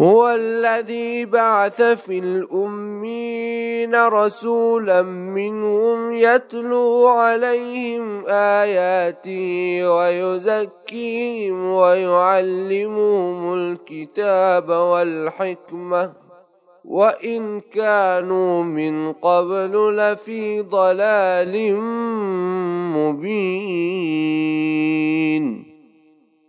هو الذي بعث في الأمين رسولا منهم يتلو عليهم آياته ويزكيهم ويعلمهم الكتاب والحكمة. وإن كانوا من قبل لفي ضلال مبين.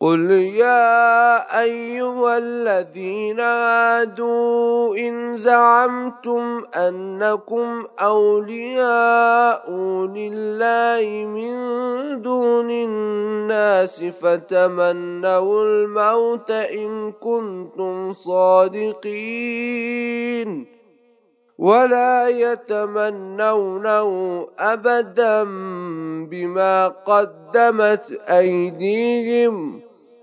قل يا أيها الذين هادوا إن زعمتم أنكم أولياء لله من دون الناس فتمنوا الموت إن كنتم صادقين ولا يتمنونه أبدا بما قدمت أيديهم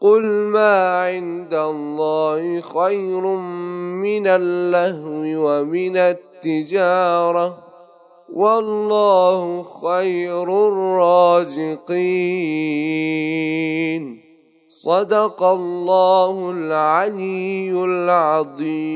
قل ما عند الله خير من اللهو ومن التجارة والله خير الرازقين. صدق الله العلي العظيم.